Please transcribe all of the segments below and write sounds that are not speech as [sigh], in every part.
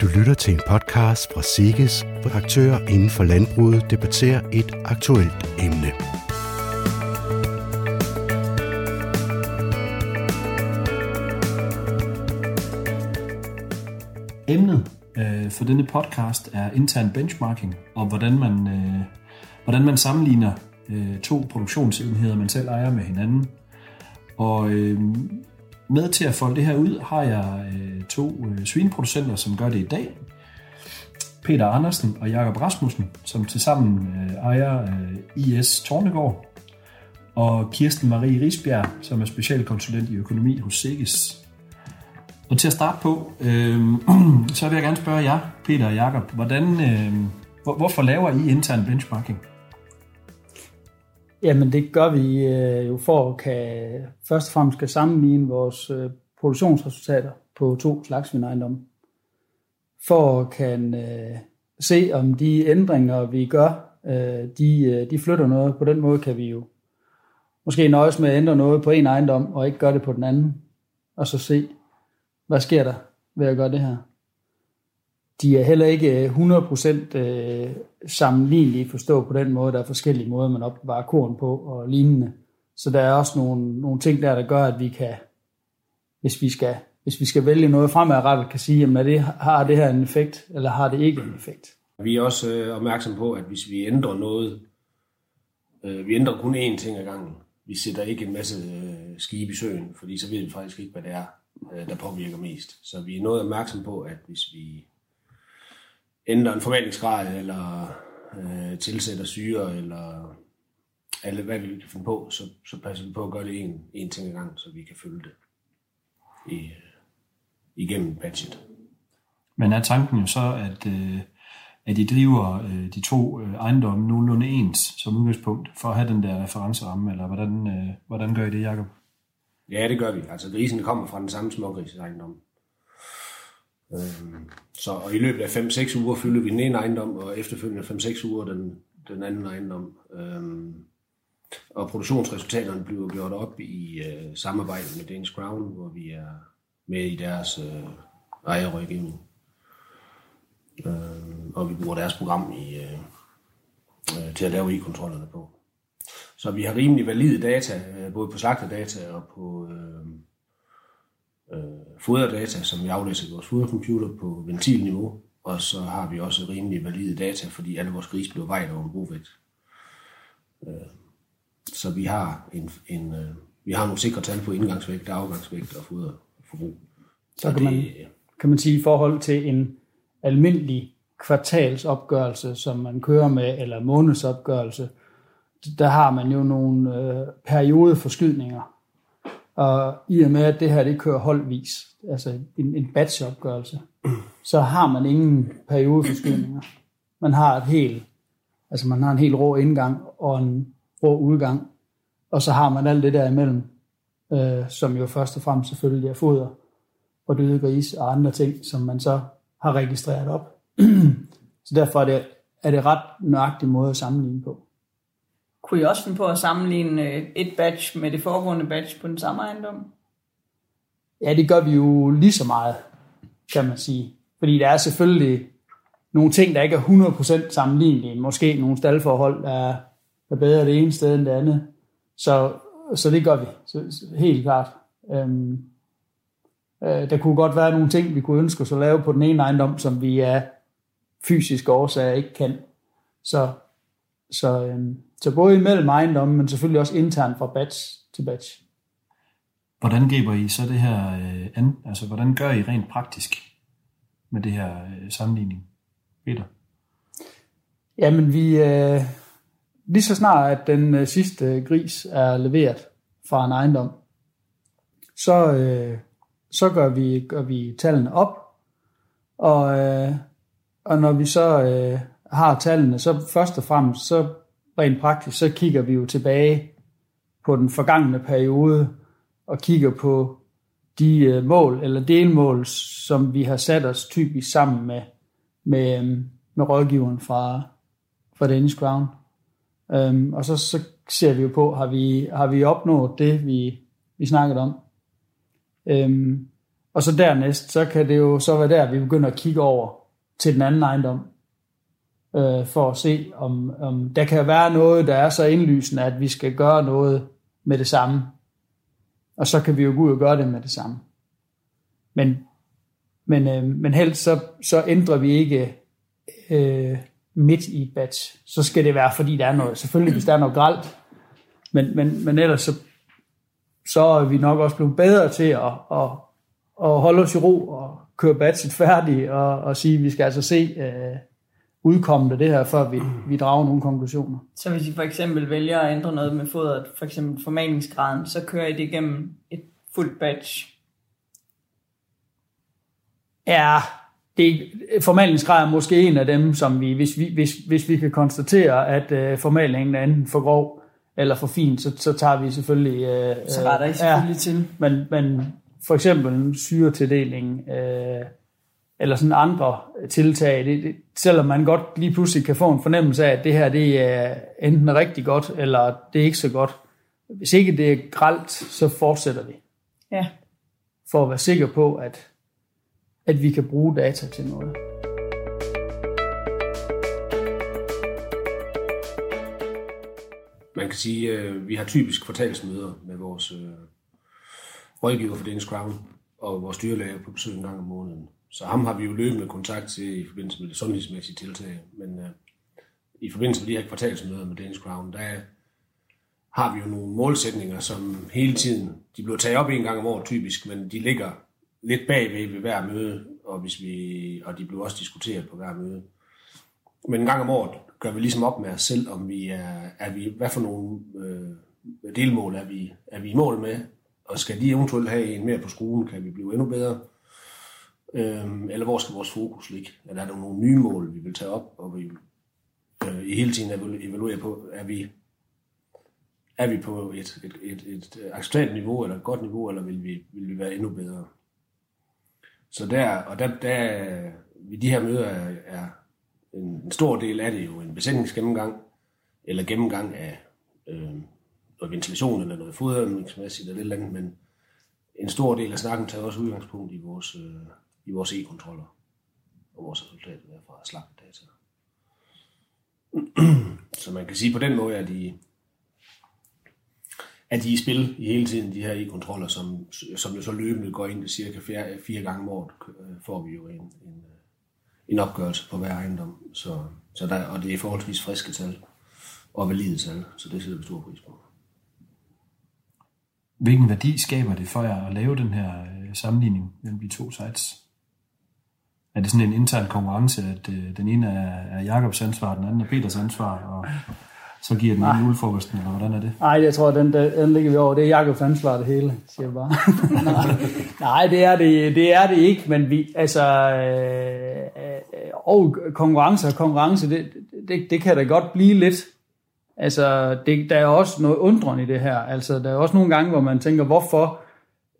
Du lytter til en podcast fra Siges, hvor aktører inden for landbruget debatterer et aktuelt emne. Emnet øh, for denne podcast er intern benchmarking, og hvordan man, øh, hvordan man sammenligner øh, to produktionsenheder, man selv ejer med hinanden. Og øh, med til at folde det her ud, har jeg øh, to øh, svineproducenter, som gør det i dag. Peter Andersen og Jakob Rasmussen, som tilsammen øh, ejer øh, IS Tornegård. Og Kirsten Marie Risbjerg, som er specialkonsulent i økonomi hos Sikkes. Og til at starte på, øh, [clears throat] så vil jeg gerne spørge jer, Peter og Jakob, hvordan, øh, hvor, hvorfor laver I intern benchmarking? Jamen det gør vi øh, jo for at kan, først og fremmest kan sammenligne vores øh, produktionsresultater på to slags ejendomme. For at kan øh, se om de ændringer vi gør, øh, de, øh, de flytter noget. På den måde kan vi jo måske nøjes med at ændre noget på en ejendom og ikke gøre det på den anden. Og så se, hvad sker der ved at gøre det her. De er heller ikke øh, 100% øh, sammenlignelige forstå på den måde. Der er forskellige måder, man opbevarer korn på og lignende. Så der er også nogle, nogle ting der, der gør, at vi kan, hvis vi skal, hvis vi skal vælge noget fremadrettet, kan sige, jamen er det, har det her en effekt, eller har det ikke en effekt. Vi er også øh, opmærksom på, at hvis vi ændrer noget, øh, vi ændrer kun én ting ad gangen. Vi sætter ikke en masse øh, skibe i søen, fordi så ved vi faktisk ikke, hvad det er, øh, der påvirker mest. Så vi er noget opmærksom på, at hvis vi ændrer en forvandlingsgrad, eller øh, tilsætter syre, eller alle, hvad vi kan finde på, så, så passer vi på at gøre det en, en ting ad gang, så vi kan følge det i, igennem budget. Men er tanken jo så, at, øh, at I driver øh, de to øh, ejendomme nogenlunde ens som udgangspunkt, for at have den der referenceramme, eller hvordan, øh, hvordan gør I det, Jacob? Ja, det gør vi. Altså grisen kommer fra den samme smågrisejendom. Øhm, så og i løbet af 5-6 uger fylder vi den ene ejendom, og efterfølgende 5-6 uger den, den anden ejendom. Øhm, og produktionsresultaterne bliver gjort op i øh, samarbejde med Danish Crown, hvor vi er med i deres øh, ejerrådgivning. Øh, og vi bruger deres program i, øh, øh, til at lave e-kontrollerne på. Så vi har rimelig valide data, øh, både på slagterdata og på øh, øh, foderdata, som vi aflæser i vores fodercomputer på ventilniveau. Og så har vi også rimelig valide data, fordi alle vores grise bliver vejet over en brovægt. Øh, så vi har, en, en, øh, vi har nogle sikre tal på indgangsvægt, afgangsvægt og foderforbrug. Så kan man, kan man sige i forhold til en almindelig kvartalsopgørelse, som man kører med, eller månedsopgørelse, der har man jo nogle øh, periodeforskydninger. Og i og med, at det her det kører holdvis, altså en, en batchopgørelse, så har man ingen periodeforskydninger. Man har et helt, altså man har en helt rå indgang og en rå udgang, og så har man alt det der imellem, øh, som jo først og fremmest selvfølgelig er foder og døde gris og andre ting, som man så har registreret op. [clears throat] så derfor er det, er det ret nøjagtig måde at sammenligne på. Kunne I også finde på at sammenligne øh, et batch med det foregående batch på den samme ejendom? Ja, det gør vi jo lige så meget, kan man sige. Fordi der er selvfølgelig nogle ting, der ikke er 100% sammenlignelige. Måske nogle staldforhold, der er, er bedre det ene sted end det andet. Så, så det gør vi, så, så helt klart. Øhm, øh, der kunne godt være nogle ting, vi kunne ønske os at lave på den ene ejendom, som vi af fysiske årsager ikke kan. Så, så, øhm, så både imellem ejendommen, men selvfølgelig også internt fra batch til batch. Hvordan griber I så det her øh, an? Altså, hvordan gør I rent praktisk med det her øh, sammenligning? Peter? Jamen, vi, øh, lige så snart, at den øh, sidste gris er leveret fra en ejendom, så, øh, så gør, vi, gør vi tallene op, og, øh, og når vi så øh, har tallene, så først og fremmest, så rent praktisk, så kigger vi jo tilbage på den forgangne periode, og kigger på de øh, mål eller delmål, som vi har sat os typisk sammen med, med, øhm, med rådgiveren fra, fra Danish Crown. Um, og så, så ser vi jo på, har vi, har vi opnået det, vi, vi snakkede om. Øhm, og så dernæst, så kan det jo så være der, vi begynder at kigge over til den anden ejendom, øh, for at se, om, om der kan være noget, der er så indlysende, at vi skal gøre noget med det samme. Og så kan vi jo gå ud og gøre det med det samme. Men, men, øh, men helst så, så ændrer vi ikke øh, midt i et batch. Så skal det være, fordi der er noget, selvfølgelig hvis der er noget gralt, men, men, men ellers så, så er vi nok også blevet bedre til at, at, at holde os i ro og køre batchet færdig og, og sige, at vi skal altså se øh, udkommet af det her, før vi, vi drager nogle konklusioner. Så hvis I for eksempel vælger at ændre noget med fodret, for eksempel formalingsgraden, så kører I det igennem et fuldt batch. Ja, det, formalingsgrad er måske en af dem, som vi, hvis vi, hvis, hvis vi kan konstatere, at øh, formalingen er enten for grov eller for fin, så, så tager vi selvfølgelig... Øh, Så retter I selvfølgelig ja, til. men, men for eksempel en syretildeling, øh, eller sådan andre tiltag, det, det, selvom man godt lige pludselig kan få en fornemmelse af, at det her det er enten rigtig godt, eller det er ikke så godt. Hvis ikke det er gralt, så fortsætter vi, Ja. for at være sikker på, at, at vi kan bruge data til noget. Man kan sige, at øh, vi har typisk kvartalsmøder med vores øh, rådgiver for Danish Crown og vores dyrlæger på besøg en gang om måneden. Så ham har vi jo løbende kontakt til i forbindelse med det sundhedsmæssige tiltag. Men øh, i forbindelse med de her kvartalsmøder med Danish Crown, der har vi jo nogle målsætninger, som hele tiden, de bliver taget op en gang om året typisk, men de ligger lidt bagved ved hver møde, og, hvis vi, og de bliver også diskuteret på hver møde. Men en gang om året gør vi ligesom op med os selv, om vi er, er vi, hvad for nogle øh, delmål er vi, er vi i mål med, og skal de eventuelt have en mere på skruen, kan vi blive endnu bedre, øhm, eller hvor skal vores fokus ligge? Eller Er der nogle nye mål, vi vil tage op, og vi øh, i hele tiden evaluere på, er vi, er vi på et, et, et, et acceptabelt niveau, eller et godt niveau, eller vil vi, vil vi være endnu bedre? Så der, og der, der ved de her møder er, er en, en stor del af det jo en besætningsgennemgang, eller gennemgang af øh, noget ventilation eller noget fodringsmæssigt eller et eller andet, men en stor del af snakken tager også udgangspunkt i vores, øh, i vores e-kontroller og vores resultater derfra slagtedata. [clears throat] Så man kan sige på den måde, at de, at de er i spil i hele tiden, de her e-kontroller, som, som jo så løbende går ind cirka fire, fire gange om året, øh, får vi jo en, en, øh, en opgørelse på hver ejendom. Så, så der, og det er forholdsvis friske tal og valide tal, så det sætter vi stor pris på. Hvilken værdi skaber det for jer at lave den her øh, sammenligning mellem de to sites? Er det sådan en intern konkurrence, at øh, den ene er, er Jakobs ansvar, den anden er Peters ansvar, og så giver den ene julefrokosten, eller hvordan er det? Nej, jeg tror, den, den ligger vi over. Det er Jakobs ansvar, det hele, siger jeg bare. nej, [laughs] nej, det er det, det er det ikke, men vi, altså, øh, øh, og konkurrence og konkurrence, det, det, det kan da godt blive lidt. Altså, det, der er også noget undrende i det her. Altså, der er også nogle gange, hvor man tænker, hvorfor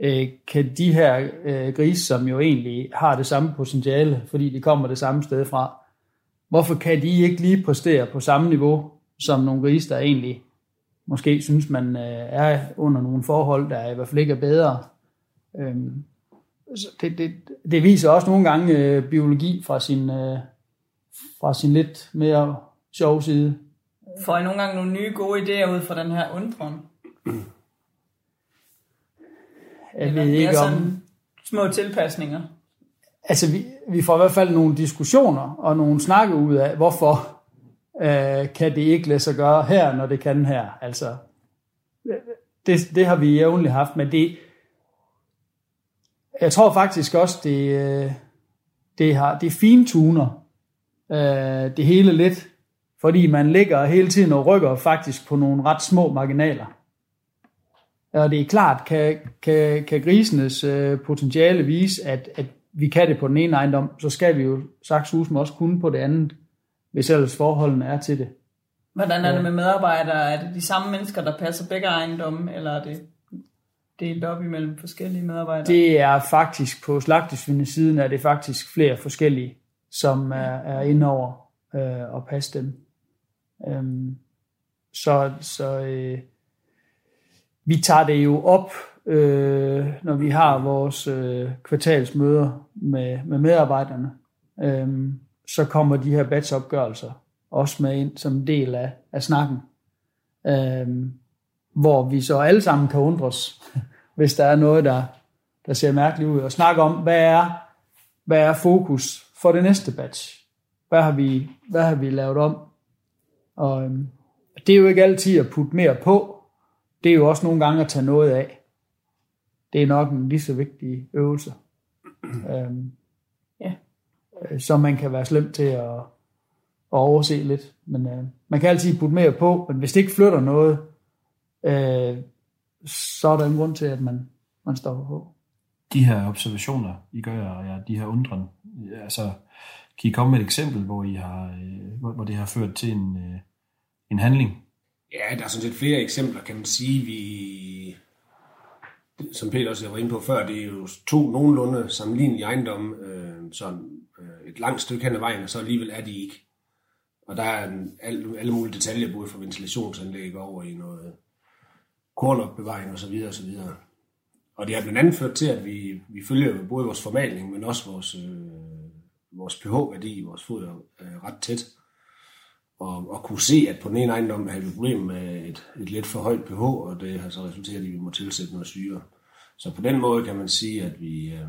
øh, kan de her øh, grise, som jo egentlig har det samme potentiale, fordi de kommer det samme sted fra, hvorfor kan de ikke lige præstere på samme niveau som nogle grise, der egentlig måske synes, man øh, er under nogle forhold, der i hvert fald ikke er bedre. Øhm, så det, det, det viser også nogle gange øh, biologi fra sin, øh, fra sin lidt mere sjove side. Får I nogle gange nogle nye gode idéer ud fra den her undren? [clears throat] Jeg Eller ved ikke om... små tilpasninger? Altså, vi, vi får i hvert fald nogle diskussioner og nogle snakke ud af, hvorfor øh, kan det ikke lade sig gøre her, når det kan her. Altså, det, det har vi jævnligt haft, men det, jeg tror faktisk også, det, øh, det, har, det fintuner øh, det hele lidt, fordi man ligger hele tiden og rykker faktisk på nogle ret små marginaler. Og det er klart, kan, kan, kan grisenes øh, potentiale vise, at, at vi kan det på den ene ejendom, så skal vi jo sagt også kunne på det andet, hvis ellers forholdene er til det. Hvordan er det med medarbejdere? Er det de samme mennesker, der passer begge ejendomme, eller er det delt op imellem forskellige medarbejdere? Det er faktisk på slagtesvindesiden, er det faktisk flere forskellige, som er, er inde over øh, og passe dem. Øhm, så så øh, vi tager det jo op øh, når vi har vores øh, kvartalsmøder med, med medarbejderne, øh, så kommer de her batchopgørelser også med ind som en del af, af snakken. Øh, hvor vi så alle sammen kan undres, [laughs] hvis der er noget, der, der ser mærkeligt ud, og snakke om, hvad er, hvad er fokus for det næste batch? Hvad har vi, hvad har vi lavet om? Og øhm, det er jo ikke altid at putte mere på. Det er jo også nogle gange at tage noget af. Det er nok en lige så vigtig øvelse. øhm, Ja. øh, som man kan være slem til at, at overse lidt. Men øh, man kan altid putte mere på, men hvis det ikke flytter noget, øh, så er der en grund til, at man, man stopper på. De her observationer, I gør, og ja, de her undren, ja, altså, kan I komme med et eksempel, hvor, I har, øh, hvor, hvor det har ført til en, øh, en handling? Ja, der er sådan set flere eksempler, kan man sige. Vi, som Peter også var inde på før, det er jo to nogenlunde sammenlignelige ejendomme, øh, sådan øh, et langt stykke hen ad vejen, og så alligevel er de ikke. Og der er en, alle, alle mulige detaljer, både fra ventilationsanlæg over i noget kornopbevaring osv. osv. Og det har blandt andet ført til, at vi, vi følger jo både vores formaling, men også vores, øh, vores pH-værdi i vores foder øh, ret tæt. Og, og kunne se, at på den ene ejendom havde vi problemer med et, et lidt for højt pH, og det har så resulteret i, at vi må tilsætte noget syre. Så på den måde kan man sige, at vi... Øh,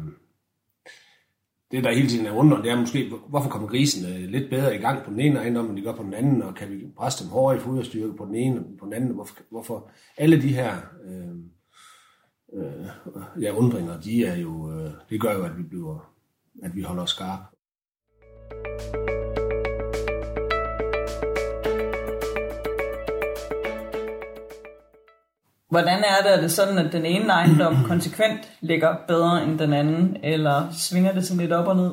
det, der hele tiden er under, det er måske, hvorfor kommer grisene lidt bedre i gang på den ene ejendom, end de gør på den anden, og kan vi presse dem hårdere i foderstyrke på den ene og på den anden? Hvorfor, hvorfor alle de her øh, øh, ja, undringer, de er jo, øh, det gør jo, at vi, bliver, at vi holder os skarpe. Hvordan er det? Er det sådan, at den ene ejendom [clears throat] konsekvent ligger bedre end den anden, eller svinger det sådan lidt op og ned?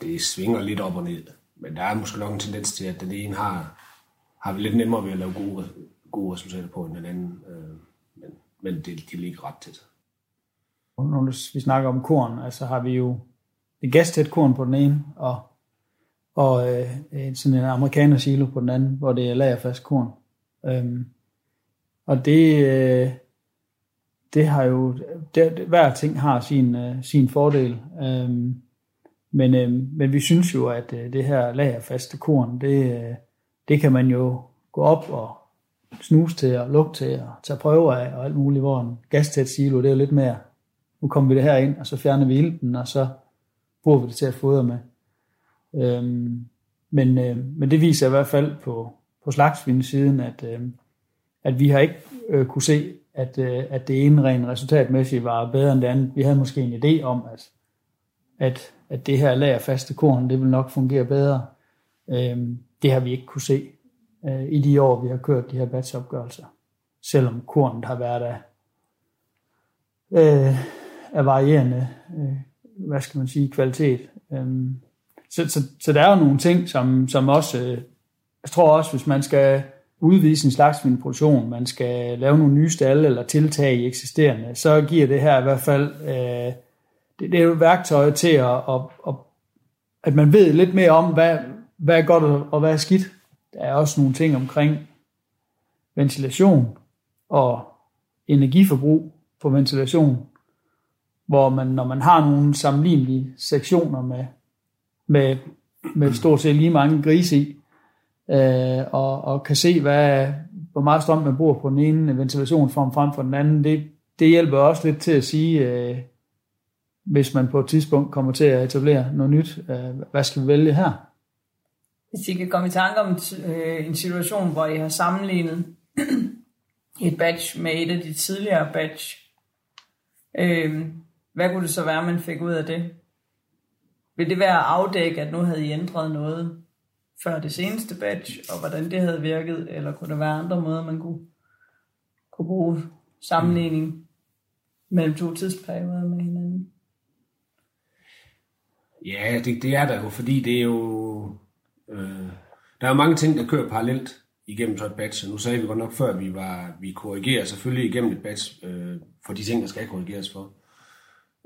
Det svinger lidt op og ned, men der er måske nok en tendens til, at den ene har, har vi lidt nemmere ved at lave gode, gode resultater på end den anden. Øh, men men det, de ligger ret tæt. Når vi snakker om korn, altså har vi jo et gastæt korn på den ene, og, og øh, en- sådan en amerikaner silo på den anden, hvor det er lagerfast korn. Øhm, og det, øh, det har jo, det, hver ting har sin, øh, sin fordel. Øhm, men, øh, men vi synes jo, at øh, det her lagerfaste korn, det, øh, det kan man jo gå op og snuse til og lugte til og tage prøver af og alt muligt, hvor en gastæt silo, det er jo lidt mere, nu kommer vi det her ind, og så fjerner vi ilten, og så bruger vi det til at fodre med. Øhm, men, øh, men det viser i hvert fald på, på slagsvindsiden, at, øh, at vi har ikke øh, kunne se, at, øh, at det ene rent resultatmæssigt var bedre end det andet. Vi havde måske en idé om, at, at, at det her lagerfaste korn, det vil nok fungere bedre. Øh, det har vi ikke kunne se øh, i de år, vi har kørt de her batchopgørelser. Selvom kornet har været af, øh, af varierende, øh, hvad skal man sige, kvalitet. Øh, så, så, så der er jo nogle ting, som, som også, øh, jeg tror også, hvis man skal udvide sin slagsvinproduktion, man skal lave nogle nye stalle eller tiltag i eksisterende, så giver det her i hvert fald, øh, det, det er jo et værktøj til at, at, at, at man ved lidt mere om, hvad, hvad er godt og- og hvad er skidt. Der er også nogle ting omkring ventilation og energiforbrug på ventilation, hvor man, når man har nogle sammenlignelige sektioner med, med, med stort set lige mange grise i, øh, og, og kan se, hvad, hvor meget strøm man bruger på den ene ventilationsform frem for den anden, det, det hjælper også lidt til at sige, øh, hvis man på et tidspunkt kommer til at etablere noget nyt, øh, hvad skal vi vælge her? Hvis I kan komme i tanke om øh, en situation, hvor I har sammenlignet [clears throat] et batch med et af de tidligere batch, øh, hvad kunne det så være, man fik ud af det? Vil det være at afdække, at nu havde I ændret noget før det seneste batch, og hvordan det havde virket, eller kunne der være andre måder, man kunne, kunne bruge sammenligning mellem to tidsperioder med hinanden? Ja, det, det er der jo, fordi det er jo... Øh, der er jo mange ting, der kører parallelt igennem så et batch, og nu sagde vi godt nok før, at vi, var, vi korrigerer selvfølgelig igennem et batch øh, for de ting, der skal korrigeres for.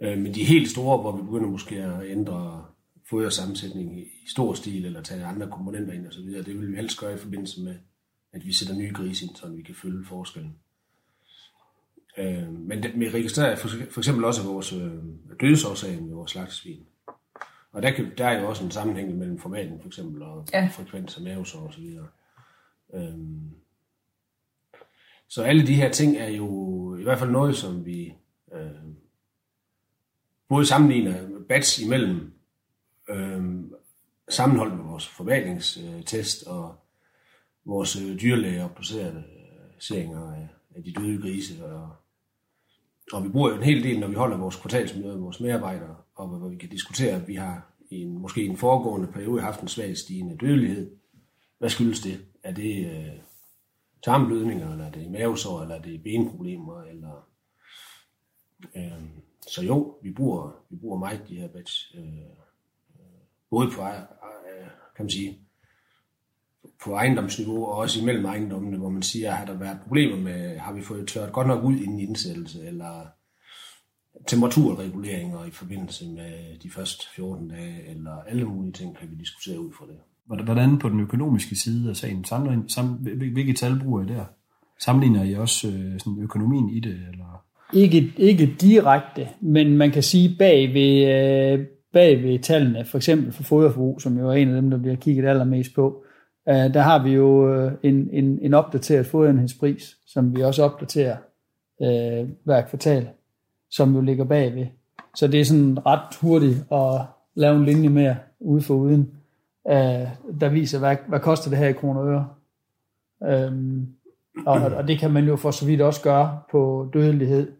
Øh, men de helt store, hvor vi begynder måske at ændre fodersammensætning i, i stor stil, eller tage andre komponenter ind osv., det vil vi helst gøre i forbindelse med, at vi sætter nye grise ind, så vi kan følge forskellen. Øh, men vi registrerer for, for eksempel også vores øh, dødsårsagen med vores slagtesvin. Og der, kan, der er jo også en sammenhæng mellem formaten for eksempel, og ja. frekvens af mavesår og så videre. Øhm, så alle de her ting er jo i hvert fald noget, som vi øh, både sammenligner batch imellem øh, sammenholdt med vores forvaltningstest og vores øh, dyrlæger placerede seringer af, af de døde grise. Og, og vi bruger jo en hel del, når vi holder vores kvartalsmøder med vores medarbejdere, og hvor, vi kan diskutere, at vi har i en, måske i en foregående periode haft en svag stigende dødelighed. Hvad skyldes det? Er det øh, tarmblødninger, eller er det mavesår, eller er det benproblemer, eller... Øh, så jo, vi bruger, vi bruger meget de her batch, øh, både på, ej- kan man sige, på ejendomsniveau og også imellem ejendommene, hvor man siger, har der været problemer med, har vi fået tørt godt nok ud inden indsættelse, eller temperaturreguleringer i forbindelse med de første 14 dage, eller alle mulige ting kan vi diskutere ud fra det. Hvordan- Hvordan på den økonomiske side af sagen, sammenlign- sam, hvil- hvilke tal bruger I der? Sammenligner I også øh, sådan økonomien i det? Eller? Ikke, ikke direkte, men man kan sige bag ved, øh, bag ved tallene, for eksempel for foderforbrug, som jo er en af dem, der bliver kigget allermest på, øh, der har vi jo øh, en, en, en opdateret foderenhedspris, som vi også opdaterer øh, hver kvartal, som jo ligger bagved. Så det er sådan ret hurtigt at lave en linje mere ude for uden, øh, der viser, hvad, hvad koster det her i kroner og øre. Øhm, og, og det kan man jo for så vidt også gøre på dødelighed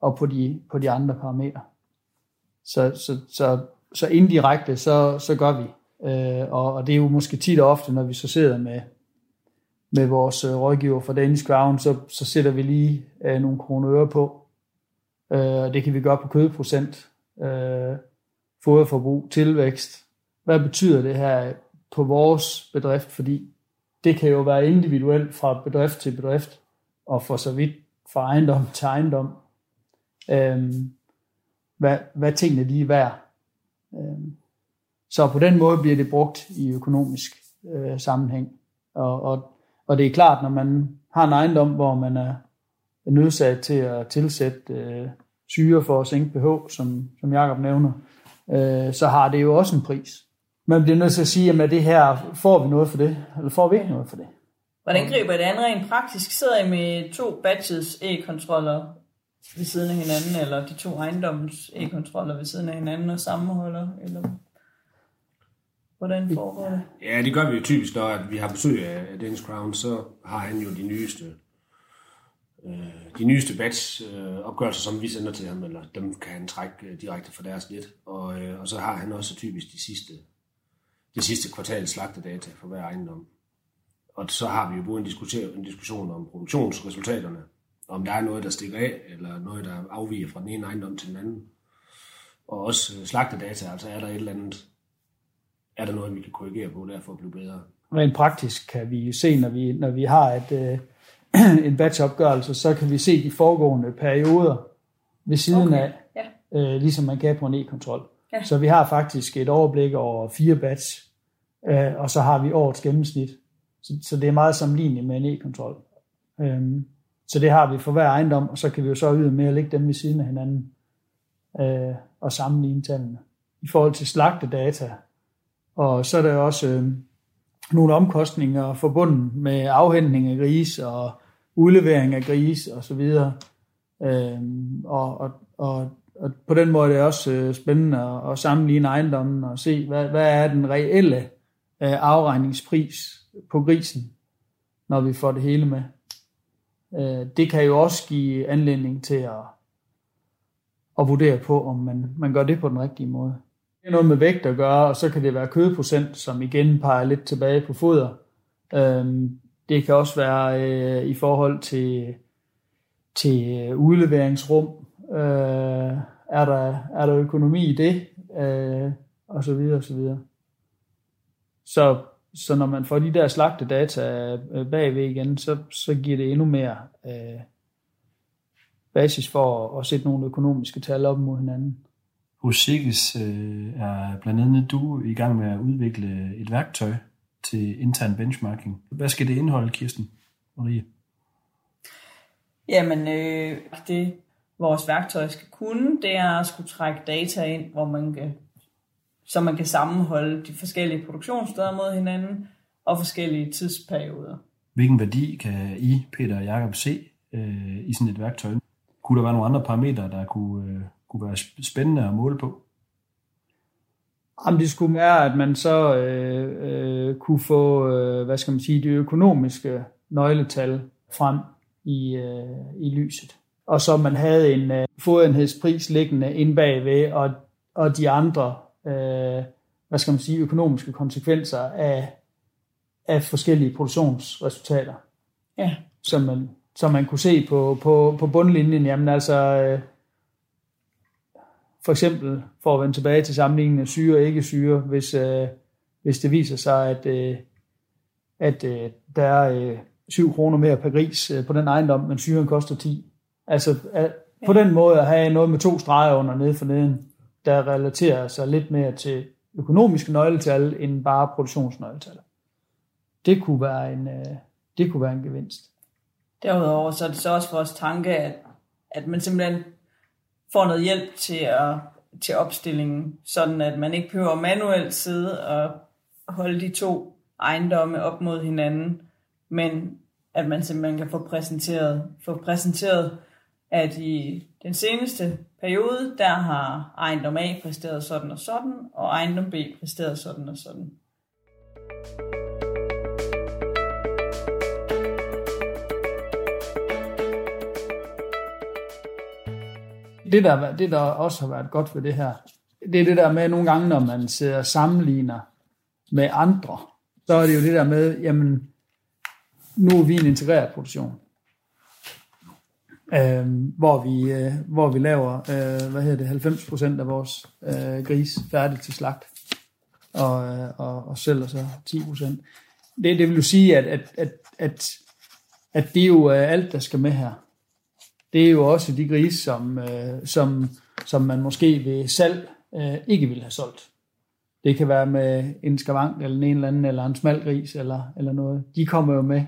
og på de, på de andre parametre. Så, så, så, så indirekte, så, så gør vi. Øh, og, og det er jo måske tit og ofte, når vi så sidder med, med vores øh, rådgiver fra Danish Crown, så, så sætter vi lige øh, nogle kroner øre på. Øh, det kan vi gøre på kødprocent, øh, foderforbrug, tilvækst. Hvad betyder det her på vores bedrift? Fordi det kan jo være individuelt fra bedrift til bedrift, og for så vidt fra ejendom til ejendom, Øh, hvad, hvad tingene lige er værd. Øhm, så på den måde bliver det brugt i økonomisk øh, sammenhæng. Og, og, og det er klart, når man har en ejendom, hvor man er nødsat til at tilsætte øh, syre for at sænke pH, som, som Jacob nævner, øh, så har det jo også en pris. Man bliver nødt til at sige, at det her, får vi noget for det, eller får vi ikke noget for det? Hvordan griber det an rent praktisk? Sidder I med to batches e-kontroller ved siden af hinanden, eller de to ejendommens e-kontroller ved siden af hinanden og sammenholder? Eller hvordan foregår det? Ja, det gør vi jo typisk, når at vi har besøg af Dennis Crown, så har han jo de nyeste øh, de nyeste batch øh, opgørelser, som vi sender til ham, eller dem kan han trække øh, direkte fra deres net. Og, øh, og så har han også typisk de sidste, de sidste kvartals slagtedata for hver ejendom. Og så har vi jo både en diskussion, en diskussion om produktionsresultaterne, om der er noget, der stikker af, eller noget, der afviger fra den ene ejendom til den anden. Og også øh, slagtedata, altså er der et eller andet, er der noget, vi kan korrigere på der for at blive bedre. Rent praktisk kan vi se, når vi, når vi har et, øh, [clears throat] en batchopgørelse, så kan vi se de foregående perioder ved siden Okay, af, ja. øh, ligesom man kan på en e-kontrol. Ja. Så vi har faktisk et overblik over fire batch, øh, og så har vi årets gennemsnit. Så, så det er meget sammenligneligt med en e-kontrol. Øhm, så det har vi for hver ejendom, og så kan vi jo så ydermere lægge dem ved siden af hinanden øh, og sammenligne tallene. I forhold til slagtedata, og så er der også øh, nogle omkostninger forbundet med afhentning af gris og udlevering af gris og så videre. Øhm, og, og, og, og på den måde er det også øh, spændende at, at sammenligne ejendommen og se, hvad, hvad er den reelle øh, afregningspris på grisen, når vi får det hele med. Øh, det kan jo også give anledning til at, at vurdere på, om man, man gør det på den rigtige måde. Det er noget med vægt at gøre, og så kan det være kødprocent, som igen peger lidt tilbage på foder. Øhm, det kan også være øh, i forhold til, til udleveringsrum. Øh, er, der, er der økonomi i det? Øh, og så videre, og så videre. Så, så når man får de der slagte data øh, bagved igen, så, så giver det endnu mere øh, basis for at, at sætte nogle økonomiske tal op mod hinanden. Hos Sikkes øh, er blandt andet du i gang med at udvikle et værktøj til intern benchmarking. Hvad skal det indeholde, Kirsten Marie? Jamen, øh, det vores værktøj skal kunne, det er at skulle trække data ind, hvor man kan, så man kan sammenholde de forskellige produktionssteder mod hinanden og forskellige tidsperioder. Hvilken værdi kan I, Peter og Jacob, se øh, i sådan et værktøj? Kunne der være nogle andre parametre, der kunne, øh, kunne være spændende at måle på? Jamen, det skulle være, at man så øh, øh, kunne få, øh, hvad skal man sige, de økonomiske nøgletal frem i, øh, i lyset. Og så man havde en øh, fodenhedspris liggende ind bagved, og, og de andre, øh, hvad skal man sige, økonomiske konsekvenser af, af forskellige produktionsresultater. Ja. Som man, som man kunne se på, på, på bundlinjen. Jamen altså, øh, for eksempel, for at vende tilbage til sammenligningen af syre og ikke syre, hvis, øh, hvis det viser sig, at, øh, at øh, der er øh, 7 kroner mere per gris øh, på den ejendom, men syren koster 10. Altså at, på den måde at have noget med to streger under nede for neden, der relaterer sig lidt mere til økonomiske nøgletal end bare produktionsnøgletal. Det kunne være en, øh, det kunne være en gevinst. Derudover så er det så også vores tanke, at, at man simpelthen får noget hjælp til, at, til opstillingen, sådan at man ikke behøver manuelt sidde og holde de to ejendomme op mod hinanden, men at man simpelthen kan få præsenteret, få præsenteret at i den seneste periode, der har ejendom A præsteret sådan og sådan, og ejendom B præsteret sådan og sådan. Det der, det, der også har været godt ved det her, det er det der med nogle gange, når man sidder og sammenligner med andre, så er det jo det der med, jamen, nu er vi en integreret produktion øh, hvor, vi, øh, hvor vi laver øh, hvad hedder det, 90% af vores øh, gris færdig til slagt, og, øh, og, og sælger så 10%. Det, det vil jo sige, at, at, at, at, at det er jo øh, alt, der skal med her. Det er jo også de grise, som, øh, som, som man måske ved salg øh, ikke vil have solgt. Det kan være med en skavank, eller en eller anden, eller en smal gris, eller, eller noget. De kommer jo med.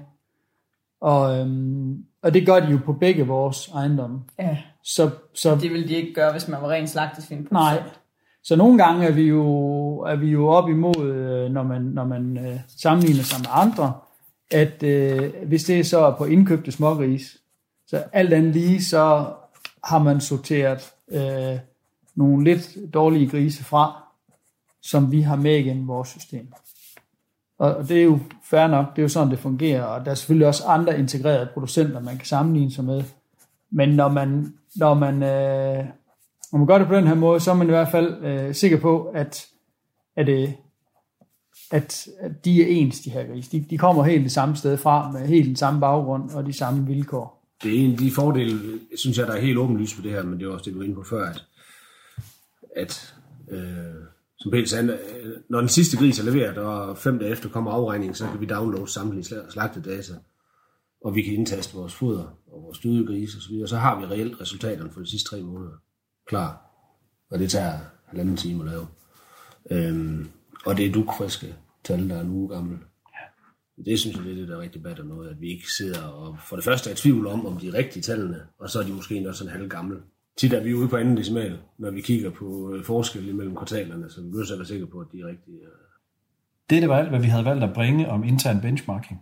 Og, øhm, og det gør de jo på begge vores ejendomme. Ja. Så, så, Det ville de ikke gøre, hvis man var ren slagtesvin. nej. Så nogle gange er vi jo, er vi jo op imod, øh, når man, når man øh, sammenligner sig med andre, at øh, hvis det så er på indkøbte smågris, så alt andet lige, så har man sorteret øh, nogle lidt dårlige grise fra, som vi har med igennem vores system. Og det er jo fair nok, det er jo sådan, det fungerer, og der er selvfølgelig også andre integrerede producenter, man kan sammenligne sig med. Men når man, når man, øh, når man gør det på den her måde, så er man i hvert fald øh, sikker på, at, at, øh, at, at de er ens, de her grise. De, de kommer helt det samme sted fra, med helt den samme baggrund og de samme vilkår. Det er en af de fordele, synes jeg, der er helt åbenlyst på det her, men det er også det, du var inde på før, at, at øh, som Peter sagde, når den sidste gris er leveret, og fem dage efter kommer afregningen, så kan vi downloade samtlige sla- slagtedata, og vi kan indtaste vores foder og vores døde gris og så videre. Så har vi reelt resultaterne for de sidste tre måneder klar. Og det tager halvanden time at lave. Øhm, og det er dukfriske tal, der er en uge gammel. Det synes jeg, det er det, der rigtig batter noget, at vi ikke sidder og for det første er i tvivl om, om de er rigtige tallene, og så er de måske også en halv gammel. Tit er vi ude på anden decimal, når vi kigger på øh, forskellen mellem kvartalerne, så vi er så være sikre på, at de er rigtige. Det, det var alt, hvad vi havde valgt at bringe om intern benchmarking.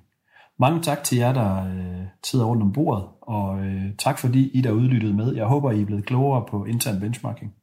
Mange tak til jer, der øh, sidder rundt om bordet, og øh, tak fordi I der udlyttede med. Jeg håber, I er blevet klogere på intern benchmarking.